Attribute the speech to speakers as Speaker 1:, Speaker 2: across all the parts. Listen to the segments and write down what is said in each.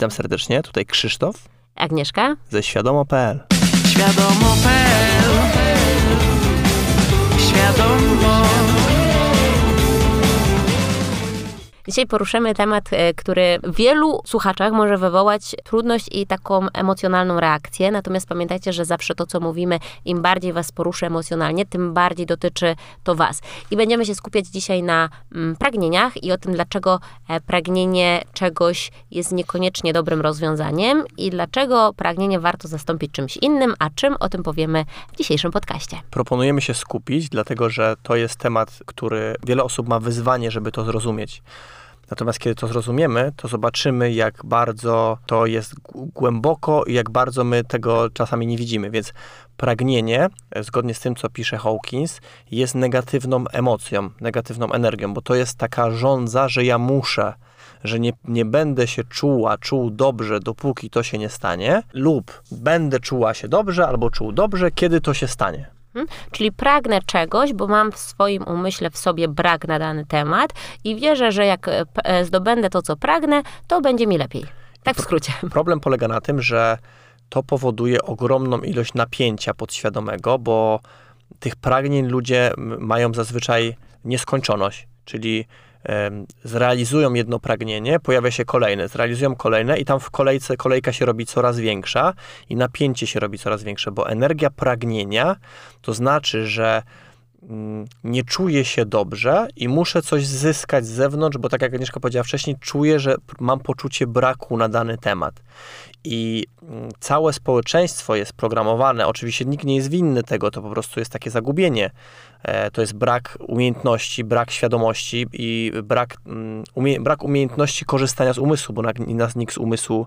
Speaker 1: Witam serdecznie, tutaj Krzysztof.
Speaker 2: Agnieszka.
Speaker 1: Ze świadomo.pl.
Speaker 3: Świadomo.pl Świadomo.
Speaker 2: Dzisiaj poruszymy temat, e, który w wielu słuchaczach może wywołać trudność i taką emocjonalną reakcję. Natomiast pamiętajcie, że zawsze to, co mówimy, im bardziej was poruszy emocjonalnie, tym bardziej dotyczy to was. I będziemy się skupiać dzisiaj na mm, pragnieniach i o tym, dlaczego e, pragnienie czegoś jest niekoniecznie dobrym rozwiązaniem i dlaczego pragnienie warto zastąpić czymś innym, a czym o tym powiemy w dzisiejszym podcaście.
Speaker 1: Proponujemy się skupić, dlatego że to jest temat, który wiele osób ma wyzwanie, żeby to zrozumieć. Natomiast kiedy to zrozumiemy, to zobaczymy, jak bardzo to jest głęboko i jak bardzo my tego czasami nie widzimy. Więc pragnienie, e, zgodnie z tym, co pisze Hawkins, jest negatywną emocją, negatywną energią, bo to jest taka żądza, że ja muszę, że nie, nie będę się czuła, czuł dobrze, dopóki to się nie stanie, lub będę czuła się dobrze albo czuł dobrze, kiedy to się stanie.
Speaker 2: Hmm? Czyli pragnę czegoś, bo mam w swoim umyśle w sobie brak na dany temat i wierzę, że jak e, e, zdobędę to, co pragnę, to będzie mi lepiej. Tak w skrócie.
Speaker 1: Problem polega na tym, że to powoduje ogromną ilość napięcia podświadomego, bo tych pragnień ludzie mają zazwyczaj nieskończoność, czyli zrealizują jedno pragnienie, pojawia się kolejne, zrealizują kolejne i tam w kolejce kolejka się robi coraz większa i napięcie się robi coraz większe, bo energia pragnienia to znaczy, że nie czuję się dobrze i muszę coś zyskać z zewnątrz, bo tak jak Agnieszka powiedziała wcześniej, czuję, że mam poczucie braku na dany temat. I mm, całe społeczeństwo jest programowane, oczywiście nikt nie jest winny tego, to po prostu jest takie zagubienie. E, to jest brak umiejętności, brak świadomości i brak, mm, umie, brak umiejętności korzystania z umysłu, bo nas nikt z umysłu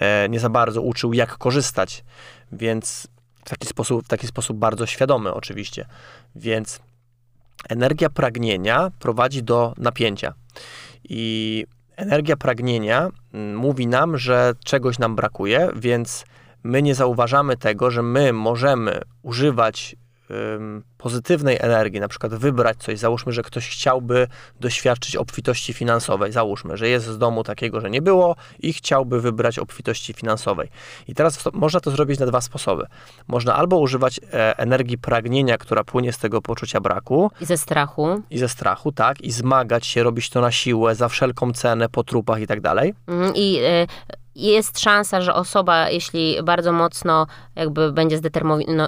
Speaker 1: e, nie za bardzo uczył, jak korzystać. Więc w taki sposób, w taki sposób bardzo świadomy oczywiście. Więc energia pragnienia prowadzi do napięcia. I energia pragnienia mm, mówi nam, że czegoś nam brakuje, więc my nie zauważamy tego, że my możemy używać pozytywnej energii, na przykład wybrać coś, załóżmy, że ktoś chciałby doświadczyć obfitości finansowej, załóżmy, że jest z domu takiego, że nie było i chciałby wybrać obfitości finansowej. I teraz można to zrobić na dwa sposoby. Można albo używać e, energii pragnienia, która płynie z tego poczucia braku.
Speaker 2: I ze strachu.
Speaker 1: I ze strachu, tak. I zmagać się, robić to na siłę, za wszelką cenę, po trupach i tak dalej.
Speaker 2: Mhm, I y jest szansa, że osoba, jeśli bardzo mocno jakby będzie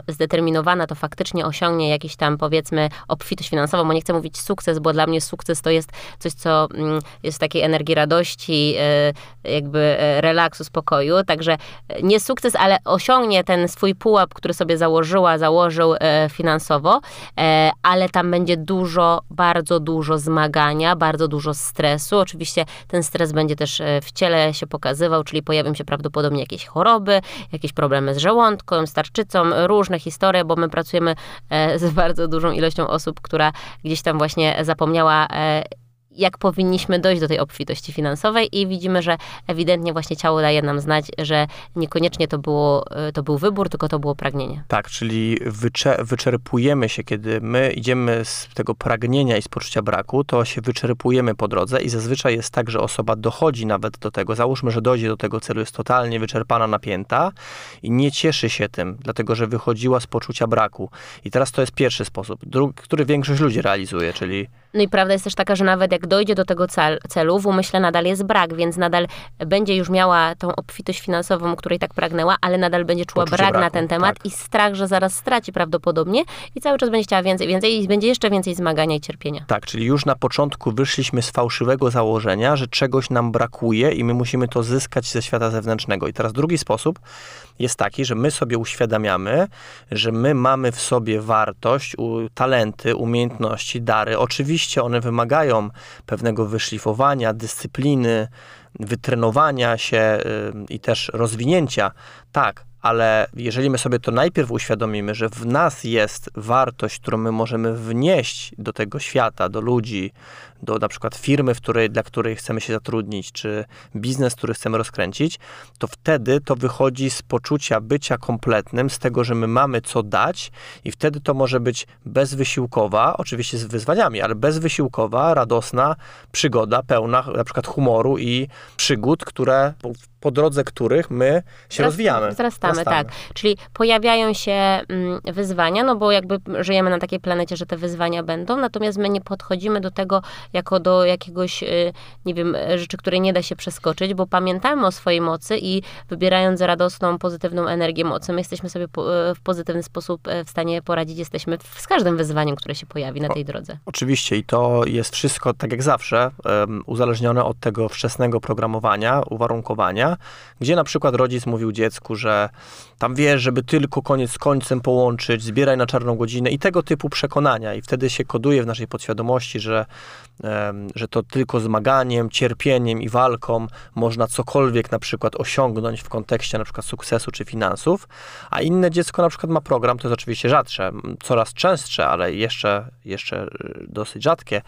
Speaker 2: zdeterminowana, to faktycznie osiągnie jakiś tam powiedzmy obfitość finansową, bo nie chcę mówić sukces, bo dla mnie sukces to jest coś, co mm, jest w takiej energii radości, e, jakby e, relaksu, spokoju, także nie sukces, ale osiągnie ten swój pułap, który sobie założyła, założył finansowo, ale tam będzie dużo, bardzo dużo zmagania, bardzo dużo stresu. Oczywiście ten stres będzie też w ciele się pokazywał, czyli pojawią się prawdopodobnie jakieś choroby, jakieś problemy z żołądkiem, z tarczycą, różne historie, bo my pracujemy e, z bardzo dużą ilością osób, która gdzieś tam właśnie zapomniała e, jak powinniśmy dojść do tej obfitości finansowej i widzimy, że ewidentnie właśnie ciało daje nam znać, że niekoniecznie to, było, e, to był wybór, tylko to było pragnienie.
Speaker 1: Tak, czyli wycze, wyczerpujemy się, kiedy my idziemy z tego pragnienia i z poczucia braku, to się wyczerpujemy po drodze i zazwyczaj jest tak, że osoba dochodzi nawet do tego, załóżmy, że dojdzie do tego celu, jest totalnie wyczerpana, napięta i nie cieszy się tym, dlatego że wychodziła z poczucia braku. I teraz to jest pierwszy sposób, który większość ludzi realizuje, czyli
Speaker 2: no i prawda jest też taka, że nawet jak dojdzie do tego cel, celu, w umyśle nadal jest brak, więc nadal będzie już miała tą obfitość finansową, której tak pragnęła, ale nadal będzie czuła Poczucie brak braku, na ten temat tak. i strach, że zaraz straci prawdopodobnie i cały czas będzie chciała więcej, więcej i będzie jeszcze więcej zmagania i cierpienia.
Speaker 1: Tak, czyli już na początku wyszliśmy z fałszywego założenia, że czegoś nam brakuje i my musimy to zyskać ze świata zewnętrznego. I teraz drugi sposób jest taki, że my sobie uświadamiamy, że my mamy w sobie wartość, talenty, umiejętności, dary. Oczywiście one wymagają pewnego wyszlifowania, dyscypliny, wytrenowania się i też rozwinięcia. Tak, ale jeżeli my sobie to najpierw uświadomimy, że w nas jest wartość, którą my możemy wnieść do tego świata, do ludzi, do na przykład firmy, w której, dla której chcemy się zatrudnić, czy biznes, który chcemy rozkręcić, to wtedy to wychodzi z poczucia bycia kompletnym, z tego, że my mamy co dać i wtedy to może być bezwysiłkowa, oczywiście z wyzwaniami, ale bezwysiłkowa, radosna przygoda, pełna na przykład humoru i przygód, które po drodze których my się rozwijamy.
Speaker 2: Wzrastamy, tak. Czyli pojawiają się mm, wyzwania, no bo jakby żyjemy na takiej planecie, że te wyzwania będą, natomiast my nie podchodzimy do tego jako do jakiegoś, y, nie wiem, rzeczy, której nie da się przeskoczyć, bo pamiętamy o swojej mocy i wybierając radosną, pozytywną energię mocy, my jesteśmy sobie y, w pozytywny sposób y, w stanie poradzić, jesteśmy z każdym wyzwaniem, które się pojawi na tej drodze.
Speaker 1: Oczywiście i to jest wszystko, tak jak zawsze, uzależnione od tego wczesnego programowania, uwarunkowania, gdzie na przykład rodzic mówił dziecku, że tam wiesz, żeby tylko koniec z końcem połączyć, zbieraj na czarną godzinę i tego typu przekonania. I wtedy się koduje w naszej podświadomości, że, że to tylko zmaganiem, cierpieniem i walką można cokolwiek na przykład osiągnąć w kontekście na przykład sukcesu czy finansów, a inne dziecko na przykład ma program, to jest oczywiście rzadsze, coraz częstsze, ale jeszcze, jeszcze y, dosyć rzadkie.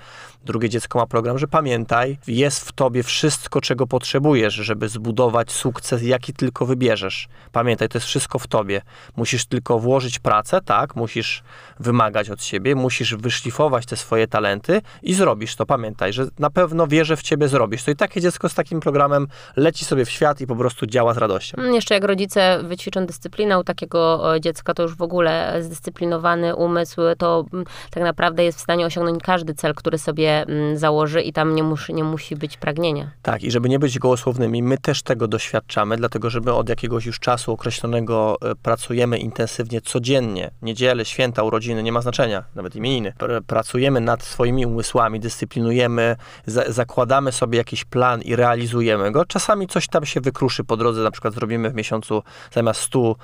Speaker 1: Drugie dziecko ma program, że pamiętaj, jest w tobie wszystko, czego potrzebujesz, żeby zbudować sukces, jaki tylko wybierzesz. Pamiętaj, to jest wszystko w tobie. Musisz tylko włożyć pracę, tak, musisz wymagać od siebie, musisz wyszlifować te swoje talenty i zrobisz to. Pamiętaj, że na pewno wierzę w ciebie, zrobisz to. I takie dziecko z takim programem leci sobie w świat i po prostu działa z radością.
Speaker 2: Mm, Jeszcze jak rodzice wyćwiczą dyscyplinę u takiego e, dziecka, to już w ogóle zdyscyplinowany umysł, to mm, tak naprawdę jest w stanie osiągnąć każdy cel, który sobie mm, założy i tam nie, musi, nie musi być pragnienia.
Speaker 1: Tak, i żeby nie być gołosłownymi, my też tego doświadczamy, dlatego że my od jakiegoś już czasu określonego e, pracujemy intensywnie codziennie. Niedziele, święta, urodziny, nie ma znaczenia, nawet imieniny. Pr- Pracujemy nad swoimi umysłami, dyscyplinujemy, za zakładamy sobie jakiś plan i realizujemy go. Czasami coś tam się wykruszy po drodze, na przykład zrobimy w miesiącu zamiast 100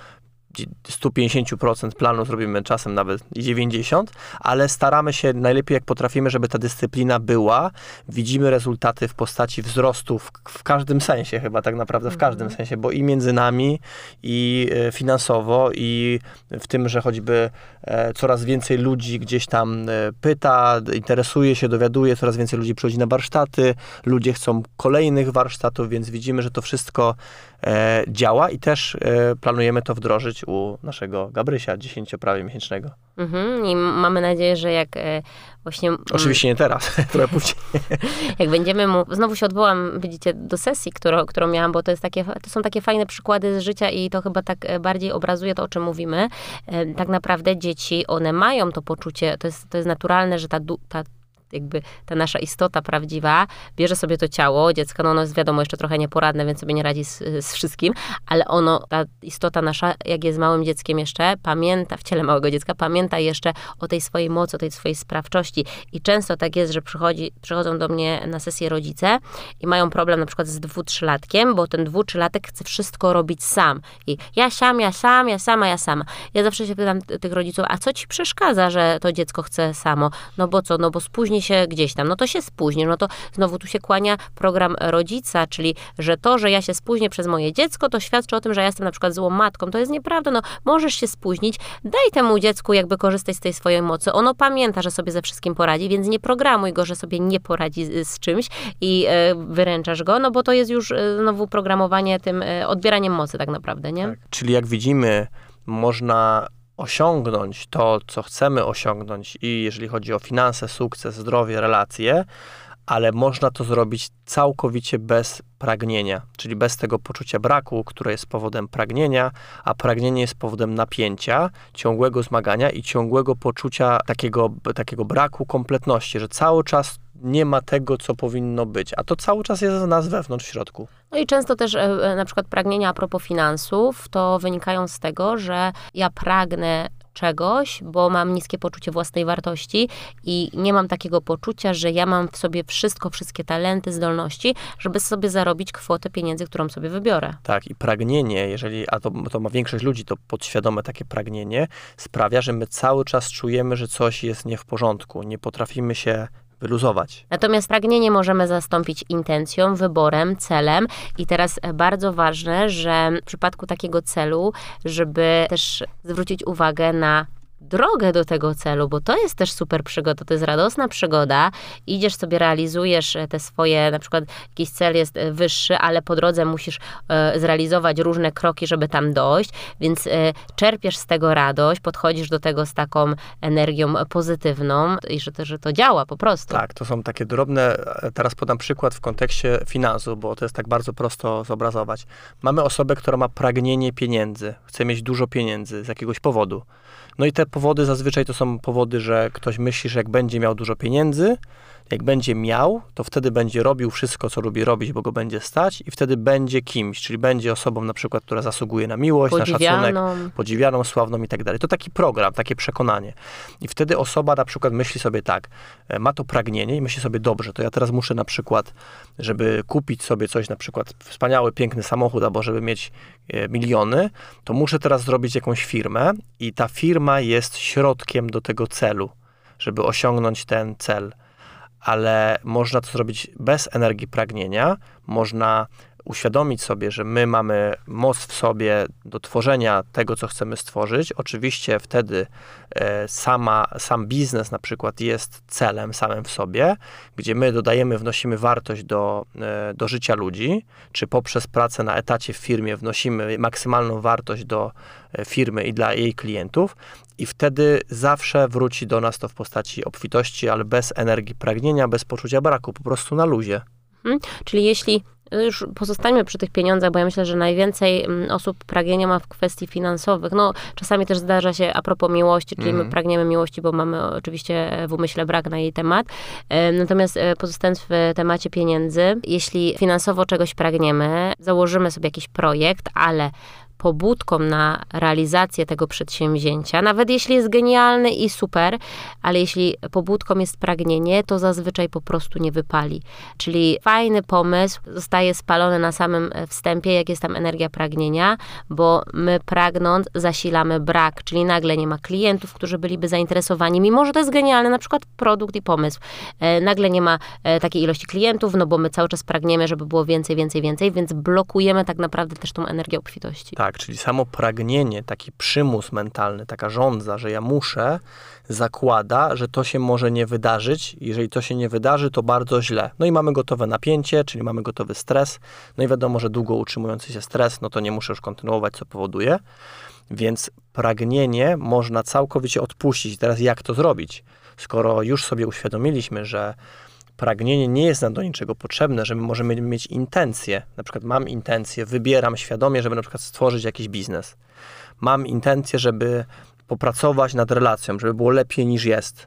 Speaker 1: 150% planu zrobimy czasem nawet i 90, ale staramy się najlepiej jak potrafimy, żeby ta dyscyplina była. Widzimy rezultaty w postaci wzrostu w, w każdym sensie chyba tak naprawdę w każdym sensie, bo i między nami i e, finansowo i w tym, że choćby e, coraz więcej ludzi gdzieś tam e, pyta, interesuje się, dowiaduje, coraz więcej ludzi przychodzi na warsztaty, ludzie chcą kolejnych warsztatów, więc widzimy, że to wszystko działa i też planujemy to wdrożyć u naszego Gabrysia, 10 prawie miesięcznego.
Speaker 2: Mhm. I mamy nadzieję, że jak e, właśnie...
Speaker 1: Oczywiście nie teraz, trochę później.
Speaker 2: jak będziemy mu, znowu się odwołam, widzicie, do sesji, którą, którą miałam, bo to, jest takie, to są takie fajne przykłady z życia i to chyba tak e, bardziej obrazuje to, o czym mówimy. E, Tak naprawdę dzieci, one mają to poczucie, to jest, to jest naturalne, że ta, ta jakby ta nasza istota prawdziwa bierze sobie to ciało dziecka, no ono jest wiadomo jeszcze trochę nieporadne, więc sobie nie radzi z, z wszystkim, ale ono, ta istota nasza, jak jest małym dzieckiem jeszcze, pamięta, w ciele małego dziecka, pamięta jeszcze o tej swojej mocy, o tej swojej sprawczości i często tak jest, że przychodzi, przychodzą do mnie na sesję rodzice i mają problem na przykład z dwu, trzylatkiem, bo ten dwu, trzylatek chce wszystko robić sam i ja sam, ja sam, ja sama, ja sama. Ja zawsze się pytam tych rodziców, a co ci przeszkadza, że to dziecko chce samo? No bo co, no bo spóźni się gdzieś tam, no to się spóźni, no to znowu tu się kłania program rodzica, czyli że to, że ja się spóźnię przez moje dziecko, to świadczy o tym, że ja jestem na przykład złą matką. To jest nieprawda, no możesz się spóźnić, daj temu dziecku jakby korzystać z tej swojej mocy. Ono pamięta, że sobie ze wszystkim poradzi, więc nie programuj go, że sobie nie poradzi z, z czymś i e, wyręczasz go, no bo to jest już e, znowu programowanie tym e, odbieraniem mocy tak naprawdę, nie?
Speaker 1: Czyli jak widzimy, można osiągnąć to, co chcemy osiągnąć i jeżeli chodzi o finanse, sukces, zdrowie, relacje, ale można to zrobić całkowicie bez pragnienia, czyli bez tego poczucia braku, które jest powodem pragnienia, a pragnienie jest powodem napięcia, ciągłego zmagania i ciągłego poczucia takiego, takiego braku kompletności, że cały czas nie ma tego, co powinno być, a to cały czas jest w nas wewnątrz, w środku.
Speaker 2: No i często też e, e, na przykład pragnienia a propos finansów, to wynikają z tego, że ja pragnę czegoś, bo mam niskie poczucie własnej wartości i nie mam takiego poczucia, że ja mam w sobie wszystko, wszystkie talenty, zdolności, żeby sobie zarobić kwotę pieniędzy, którą sobie wybiorę.
Speaker 1: Tak, i pragnienie, jeżeli, a to, to ma większość ludzi, to podświadome takie pragnienie, sprawia, że my cały czas czujemy, że coś jest nie w porządku, nie potrafimy się wyluzować.
Speaker 2: Natomiast pragnienie możemy zastąpić intencją, wyborem, celem i teraz bardzo ważne, że w przypadku takiego celu, żeby też zwrócić uwagę na drogę do tego celu, bo to jest też super przygoda, to jest radosna przygoda. Idziesz sobie, realizujesz te swoje, na przykład jakiś cel jest e, wyższy, ale po drodze musisz e, zrealizować różne kroki, żeby tam dojść, więc e, czerpiesz z tego radość, podchodzisz do tego z taką energią pozytywną i że to, że to działa po prostu.
Speaker 1: Tak, to są takie drobne, teraz podam przykład w kontekście finansów, bo to jest tak bardzo prosto zobrazować. Mamy osobę, która ma pragnienie pieniędzy, chce mieć dużo pieniędzy z jakiegoś powodu. No i te powody zazwyczaj to są powody, że ktoś myśli, że jak będzie miał dużo pieniędzy, jak będzie miał, to wtedy będzie robił wszystko, co lubi robić, bo go będzie stać i wtedy będzie kimś, czyli będzie osobą na przykład, która zasługuje na miłość, na szacunek, podziwianą, sławną i tak dalej. To taki program, takie przekonanie. I wtedy osoba na przykład myśli sobie tak, e, ma to pragnienie i myśli sobie, dobrze, to ja teraz muszę na przykład, żeby kupić sobie coś, na przykład wspaniały, piękny samochód, albo żeby mieć e, miliony, to muszę teraz zrobić jakąś firmę i ta firma jest środkiem do tego celu, żeby osiągnąć ten cel ale można to zrobić bez energii pragnienia. Można uświadomić sobie, że my mamy moc w sobie do tworzenia tego, co chcemy stworzyć. Oczywiście wtedy e, sama, sam biznes na przykład jest celem samym w sobie, gdzie my dodajemy, wnosimy wartość do, e, do życia ludzi, czy poprzez pracę na etacie w firmie wnosimy maksymalną wartość do e, firmy i dla jej klientów. I wtedy zawsze wróci do nas to w postaci obfitości, ale bez energii pragnienia, bez poczucia braku, po prostu na luzie.
Speaker 2: Hmm, czyli jeśli już pozostańmy przy tych pieniądzach, bo ja myślę, że najwięcej mm, osób pragnienia ma w kwestii finansowych. No, czasami też zdarza się a propos miłości, czyli mm. my mhm. pragniemy miłości, bo mamy oczywiście w umyśle brak na jej temat. Natomiast e, pozostając w temacie pieniędzy, jeśli finansowo czegoś pragniemy, założymy sobie jakiś projekt, ale pobudką na realizację tego przedsięwzięcia, nawet jeśli jest genialny i super, ale jeśli pobudką jest pragnienie, to zazwyczaj po prostu nie wypali. Czyli fajny pomysł zostaje spalony na samym wstępie, jak jest tam energia pragnienia, bo my pragnąc zasilamy brak, czyli nagle nie ma klientów, którzy byliby zainteresowani, mimo że to jest genialny na przykład produkt i pomysł. E, nagle nie ma e, takiej ilości klientów, no bo my cały czas pragniemy, żeby było więcej, więcej, więcej, więc blokujemy tak naprawdę też tą energię obfitości.
Speaker 1: Tak, czyli samo pragnienie, taki przymus mentalny, taka żądza, że ja muszę, zakłada, że to się może nie wydarzyć. Jeżeli to się nie wydarzy, to bardzo źle. No i mamy gotowe napięcie, czyli mamy gotowy stres. No i wiadomo, że długo utrzymujący się stres, no to nie muszę już kontynuować, co powoduje. Więc pragnienie można całkowicie odpuścić. Teraz jak to zrobić? Skoro już sobie uświadomiliśmy, że pragnienie nie jest nam do niczego potrzebne, że my możemy mieć intencje. Na przykład mam intencję, wybieram świadomie, żeby na przykład stworzyć jakiś biznes. Mam intencję, żeby popracować nad relacją, żeby było lepiej niż jest.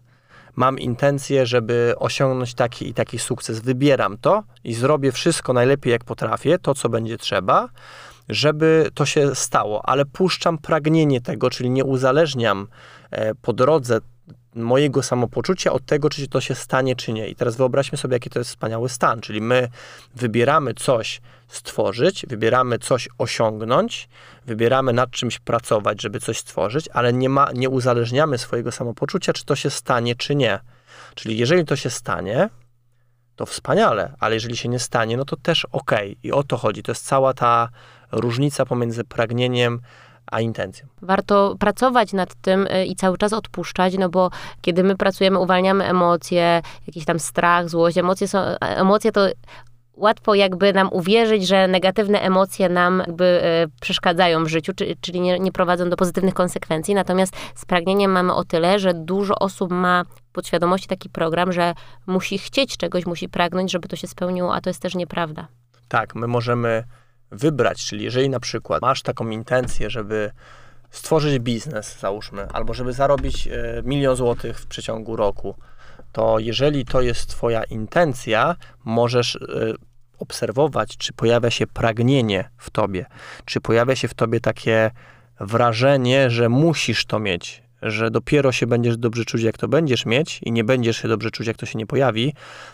Speaker 1: Mam intencję, żeby osiągnąć taki i taki sukces. Wybieram to i zrobię wszystko najlepiej, jak potrafię, to co będzie trzeba, żeby to się stało, ale puszczam pragnienie tego, czyli nie uzależniam e, po drodze mojego samopoczucia od tego, czy to się stanie, czy nie. I teraz wyobraźmy sobie, jaki to jest wspaniały stan, czyli my wybieramy coś stworzyć, wybieramy coś osiągnąć, wybieramy nad czymś pracować, żeby coś stworzyć, ale nie, ma, nie uzależniamy swojego samopoczucia, czy to się stanie, czy nie. Czyli jeżeli to się stanie, to wspaniale, ale jeżeli się nie stanie, no to też ok. I o to chodzi. To jest cała ta różnica pomiędzy pragnieniem a intencją.
Speaker 2: Warto pracować nad tym y, i cały czas odpuszczać, no bo kiedy my pracujemy, uwalniamy emocje, jakiś tam strach, złość, emocje są, emocje to łatwo jakby nam uwierzyć, że negatywne emocje nam jakby e, przeszkadzają w życiu, czyli nie, nie, prowadzą do pozytywnych konsekwencji. Natomiast z pragnieniem mamy o tyle, że dużo osób ma podświadomości taki program, że musi chcieć czegoś, musi pragnąć, żeby to się spełniło, a to jest też nieprawda.
Speaker 1: Tak, my możemy wybrać, czyli jeżeli na przykład masz taką intencję, żeby stworzyć biznes, załóżmy, albo żeby zarobić e, milion złotych w przeciągu roku, to jeżeli to jest Twoja intencja, możesz e, obserwować, czy pojawia się pragnienie w Tobie, czy pojawia się w Tobie takie wrażenie, że musisz to mieć, że dopiero się będziesz dobrze czuć, jak to będziesz mieć i nie będziesz się dobrze czuć, jak to się nie pojawi.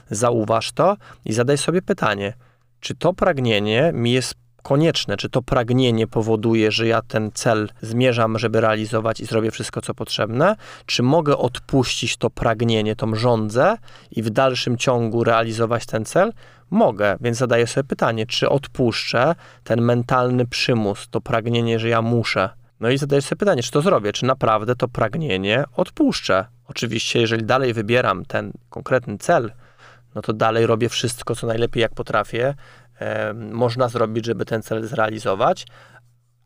Speaker 1: Zauważ to i zadaj sobie pytanie, czy to pragnienie mi jest konieczne, czy to pragnienie powoduje, że ja ten cel zmierzam, żeby realizować i zrobię wszystko, co potrzebne, czy mogę odpuścić to pragnienie, tą żądzę i w dalszym ciągu realizować ten cel? Mogę, więc zadaję sobie pytanie, czy odpuszczę ten mentalny przymus, to pragnienie, że ja muszę No i zadajesz sobie pytanie, czy to zrobię, czy naprawdę to pragnienie odpuszczę. Oczywiście, jeżeli dalej wybieram ten konkretny cel, no to dalej robię wszystko, co najlepiej jak potrafię, można zrobić, żeby ten cel zrealizować,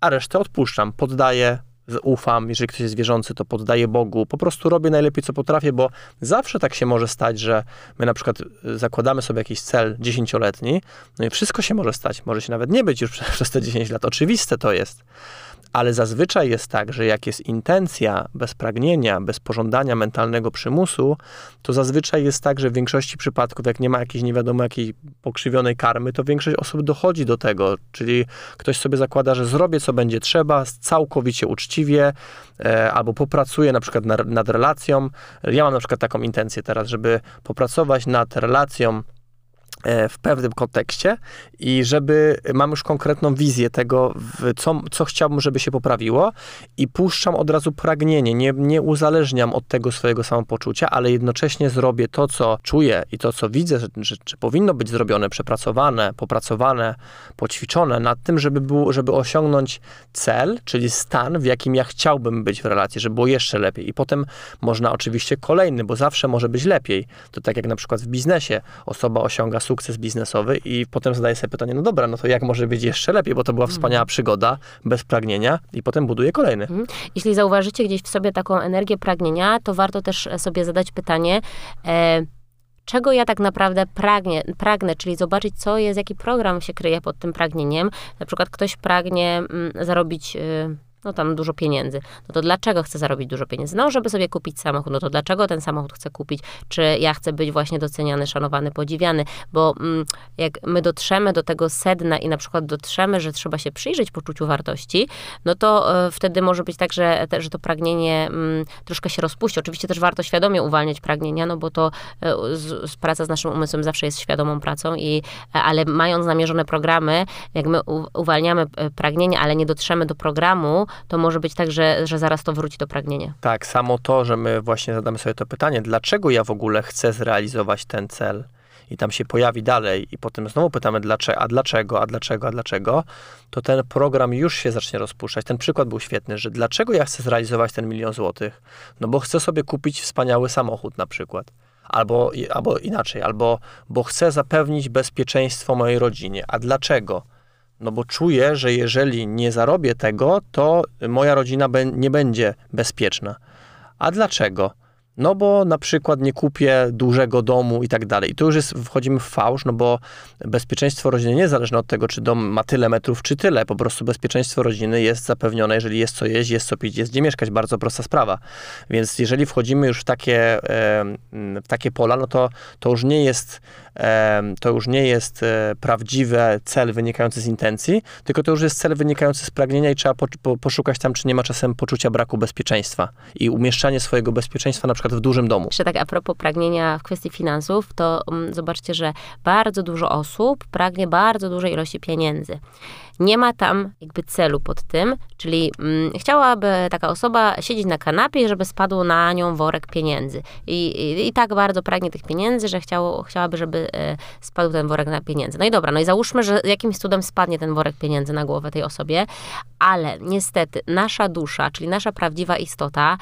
Speaker 1: a resztę odpuszczam, poddaję, ufam, jeżeli ktoś jest wierzący, to poddaję Bogu, po prostu robię najlepiej, co potrafię, bo zawsze tak się może stać, że my na przykład y, zakładamy sobie jakiś cel dziesięcioletni, no i wszystko się może stać, może się nawet nie być już przez te 10 lat, oczywiste to jest, ale zazwyczaj jest tak, że jak jest intencja bez pragnienia, bez pożądania mentalnego przymusu, to zazwyczaj jest tak, że w większości przypadków, jak nie ma jakiejś nie wiadomo jakiej pokrzywionej karmy, to większość osób dochodzi do tego. Czyli ktoś sobie zakłada, że zrobię co będzie trzeba, całkowicie uczciwie, e, albo popracuję na przykład nad, nad relacją. Ja mam na przykład taką intencję teraz, żeby popracować nad relacją w pewnym kontekście i żeby mam już konkretną wizję tego, co, co chciałbym, żeby się poprawiło i puszczam od razu pragnienie, nie, nie uzależniam od tego swojego samopoczucia, ale jednocześnie zrobię to, co czuję i to, co widzę, że, że powinno być zrobione, przepracowane, popracowane, poćwiczone nad tym, żeby, było, żeby osiągnąć cel, czyli stan, w jakim ja chciałbym być w relacji, żeby było jeszcze lepiej. I potem można oczywiście kolejny, bo zawsze może być lepiej. To tak jak na przykład w biznesie osoba osiąga sukces sukces biznesowy i potem zadaję sobie pytanie, no dobra, no to jak może być jeszcze lepiej, bo to była wspaniała mhm. przygoda, bez pragnienia i potem buduję kolejny. Mhm.
Speaker 2: Jeśli zauważycie gdzieś w sobie taką energię pragnienia, to warto też sobie zadać pytanie, e, czego ja tak naprawdę pragnie, pragnę, czyli zobaczyć, co jest, jaki program się kryje pod tym pragnieniem. Na przykład ktoś pragnie mm, zarobić y, no tam dużo pieniędzy. No to dlaczego chcę zarobić dużo pieniędzy? No, żeby sobie kupić samochód. No to dlaczego ten samochód chcę kupić? Czy ja chcę być właśnie doceniany, szanowany, podziwiany? Bo mm, jak my dotrzemy do tego sedna i na przykład dotrzemy, że trzeba się przyjrzeć poczuciu wartości, no to y, wtedy może być tak, że, te, że to pragnienie y, troszkę się rozpuści. Oczywiście też warto świadomie uwalniać pragnienia, no bo to y, z, z praca z naszym umysłem zawsze jest świadomą pracą, i, ale mając namierzone programy, jak my uwalniamy pragnienia, ale nie dotrzemy do programu, to może być tak, że, że zaraz to wróci do pragnienia.
Speaker 1: Tak, samo to, że my właśnie zadamy sobie to pytanie, dlaczego ja w ogóle chcę zrealizować ten cel i tam się pojawi dalej i potem znowu pytamy dlaczego, a dlaczego, a dlaczego, a dlaczego, to ten program już się zacznie rozpuszczać. Ten przykład był świetny, że dlaczego ja chcę zrealizować ten milion złotych? No bo chcę sobie kupić wspaniały samochód na przykład. Albo, albo inaczej, albo bo chcę zapewnić bezpieczeństwo mojej rodzinie. A dlaczego? No bo czuję, że jeżeli nie zarobię tego, to moja rodzina nie będzie bezpieczna. A dlaczego? No bo na przykład nie kupię dużego domu i tak dalej. I tu już jest, wchodzimy w fałsz, no bo bezpieczeństwo rodziny nie zależy od tego, czy dom ma tyle metrów, czy tyle. Po prostu bezpieczeństwo rodziny jest zapewnione, jeżeli jest co jeść, jest co pić, jest gdzie mieszkać. Bardzo prosta sprawa. Więc jeżeli wchodzimy już w takie, w takie pola, no to, to już nie jest to już nie jest e, prawdziwy cel wynikający z intencji, tylko to już jest cel wynikający z pragnienia i trzeba po, po, poszukać tam, czy nie ma czasem poczucia braku bezpieczeństwa i umieszczanie swojego bezpieczeństwa na przykład w dużym domu.
Speaker 2: Jeszcze tak a propos pragnienia w kwestii finansów, to um, zobaczcie, że bardzo dużo osób pragnie bardzo dużej ilości pieniędzy. Nie ma tam jakby celu pod tym, czyli mm, chciałaby taka osoba siedzieć na kanapie, żeby spadł na nią worek pieniędzy. I, i, i tak bardzo pragnie tych pieniędzy, że chciało, chciałaby, żeby e, spadł ten worek na pieniędzy. No i dobra, no i załóżmy, że jakimś cudem spadnie ten worek pieniędzy na głowę tej osobie, ale niestety nasza dusza, czyli nasza prawdziwa istota,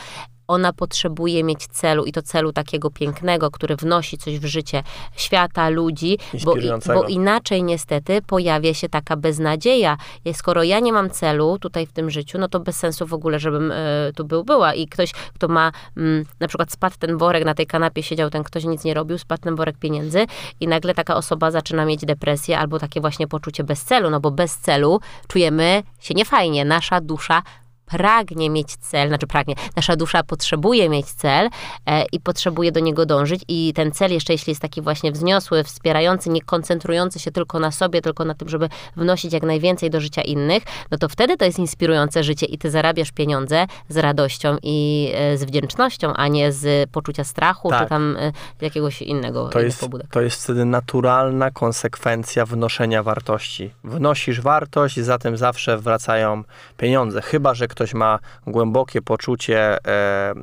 Speaker 2: ona potrzebuje mieć celu i to celu takiego pięknego, który wnosi coś w życie świata, ludzi, bo, bo inaczej niestety pojawia się taka beznadzieja. Skoro ja nie mam celu tutaj w tym życiu, no to bez sensu w ogóle, żebym y, tu był, była. I ktoś, kto ma y, na przykład spadł ten worek, na tej kanapie siedział ten ktoś, nic nie robił, spadł ten worek pieniędzy i nagle taka osoba zaczyna mieć depresję albo takie właśnie poczucie bez celu, no bo bez celu czujemy się niefajnie. Nasza dusza pragnie mieć cel, znaczy pragnie, nasza dusza potrzebuje mieć cel e, i potrzebuje do niego dążyć i ten cel jeszcze jeśli jest taki właśnie wzniosły, wspierający, nie koncentrujący się tylko na sobie, tylko na tym, żeby wnosić jak najwięcej do życia innych, no to wtedy to jest inspirujące życie i ty zarabiasz pieniądze z radością i e, z wdzięcznością, a nie z poczucia strachu, tak. czy tam e, jakiegoś innego
Speaker 1: to jest,
Speaker 2: pobudek.
Speaker 1: To jest wtedy naturalna konsekwencja wnoszenia wartości. Wnosisz wartość, zatem zawsze wracają pieniądze, chyba, że ktoś ma głębokie poczucie, e,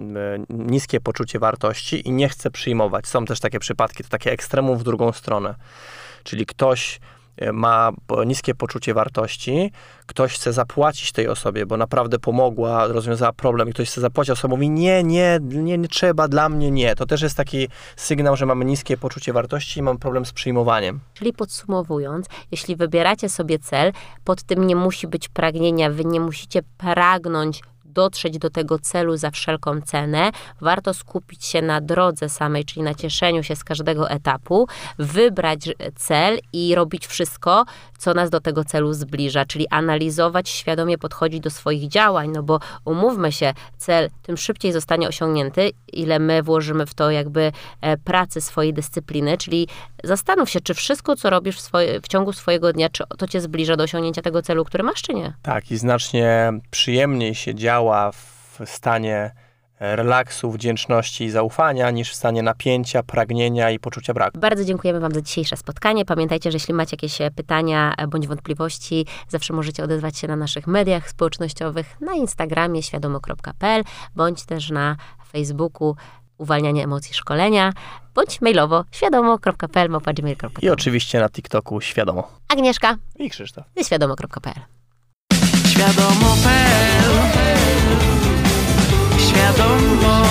Speaker 1: niskie poczucie wartości i nie chce przyjmować. Są też takie przypadki, to takie ekstremum w drugą stronę. Czyli ktoś e, ma po- niskie poczucie wartości, ktoś chce zapłacić tej osobie, bo naprawdę pomogła, rozwiązała problem i ktoś chce zapłacić, osoba mówi nie, nie, nie, nie trzeba, dla mnie nie. To też jest taki sygnał, że mamy niskie poczucie wartości i mamy problem z przyjmowaniem.
Speaker 2: Czyli podsumowując, jeśli wybieracie sobie cel, pod tym nie musi być pragnienia, wy nie musicie pragnąć dotrzeć do tego celu za wszelką cenę. Warto skupić się na drodze samej, czyli na cieszeniu się z każdego etapu, wybrać cel i robić wszystko, co nas do tego celu zbliża, czyli analizować, świadomie podchodzić do swoich działań, no bo umówmy się, cel tym szybciej zostanie osiągnięty, ile my włożymy w to jakby e, pracy swojej dyscypliny, czyli zastanów się, czy wszystko, co robisz w, swoje, w ciągu swojego dnia, czy to cię zbliża do osiągnięcia tego celu, który masz, czy nie?
Speaker 1: Tak, i znacznie przyjemniej się działa w stanie e, relaksu, wdzięczności i zaufania, niż w stanie napięcia, pragnienia i poczucia braku.
Speaker 2: Bardzo dziękujemy Wam za dzisiejsze spotkanie. Pamiętajcie, że jeśli macie jakieś e, pytania e, bądź wątpliwości, zawsze możecie odezwać się na naszych mediach społecznościowych, na Instagramie świadomo.pl, bądź też na Facebooku uwalnianie emocji szkolenia, bądź mailowo świadomo.pl.
Speaker 1: I oczywiście na TikToku świadomo.
Speaker 2: Agnieszka,
Speaker 1: I Krzysztof.
Speaker 2: ze świadomo.pl.
Speaker 3: Świadomo.pl. Świadomo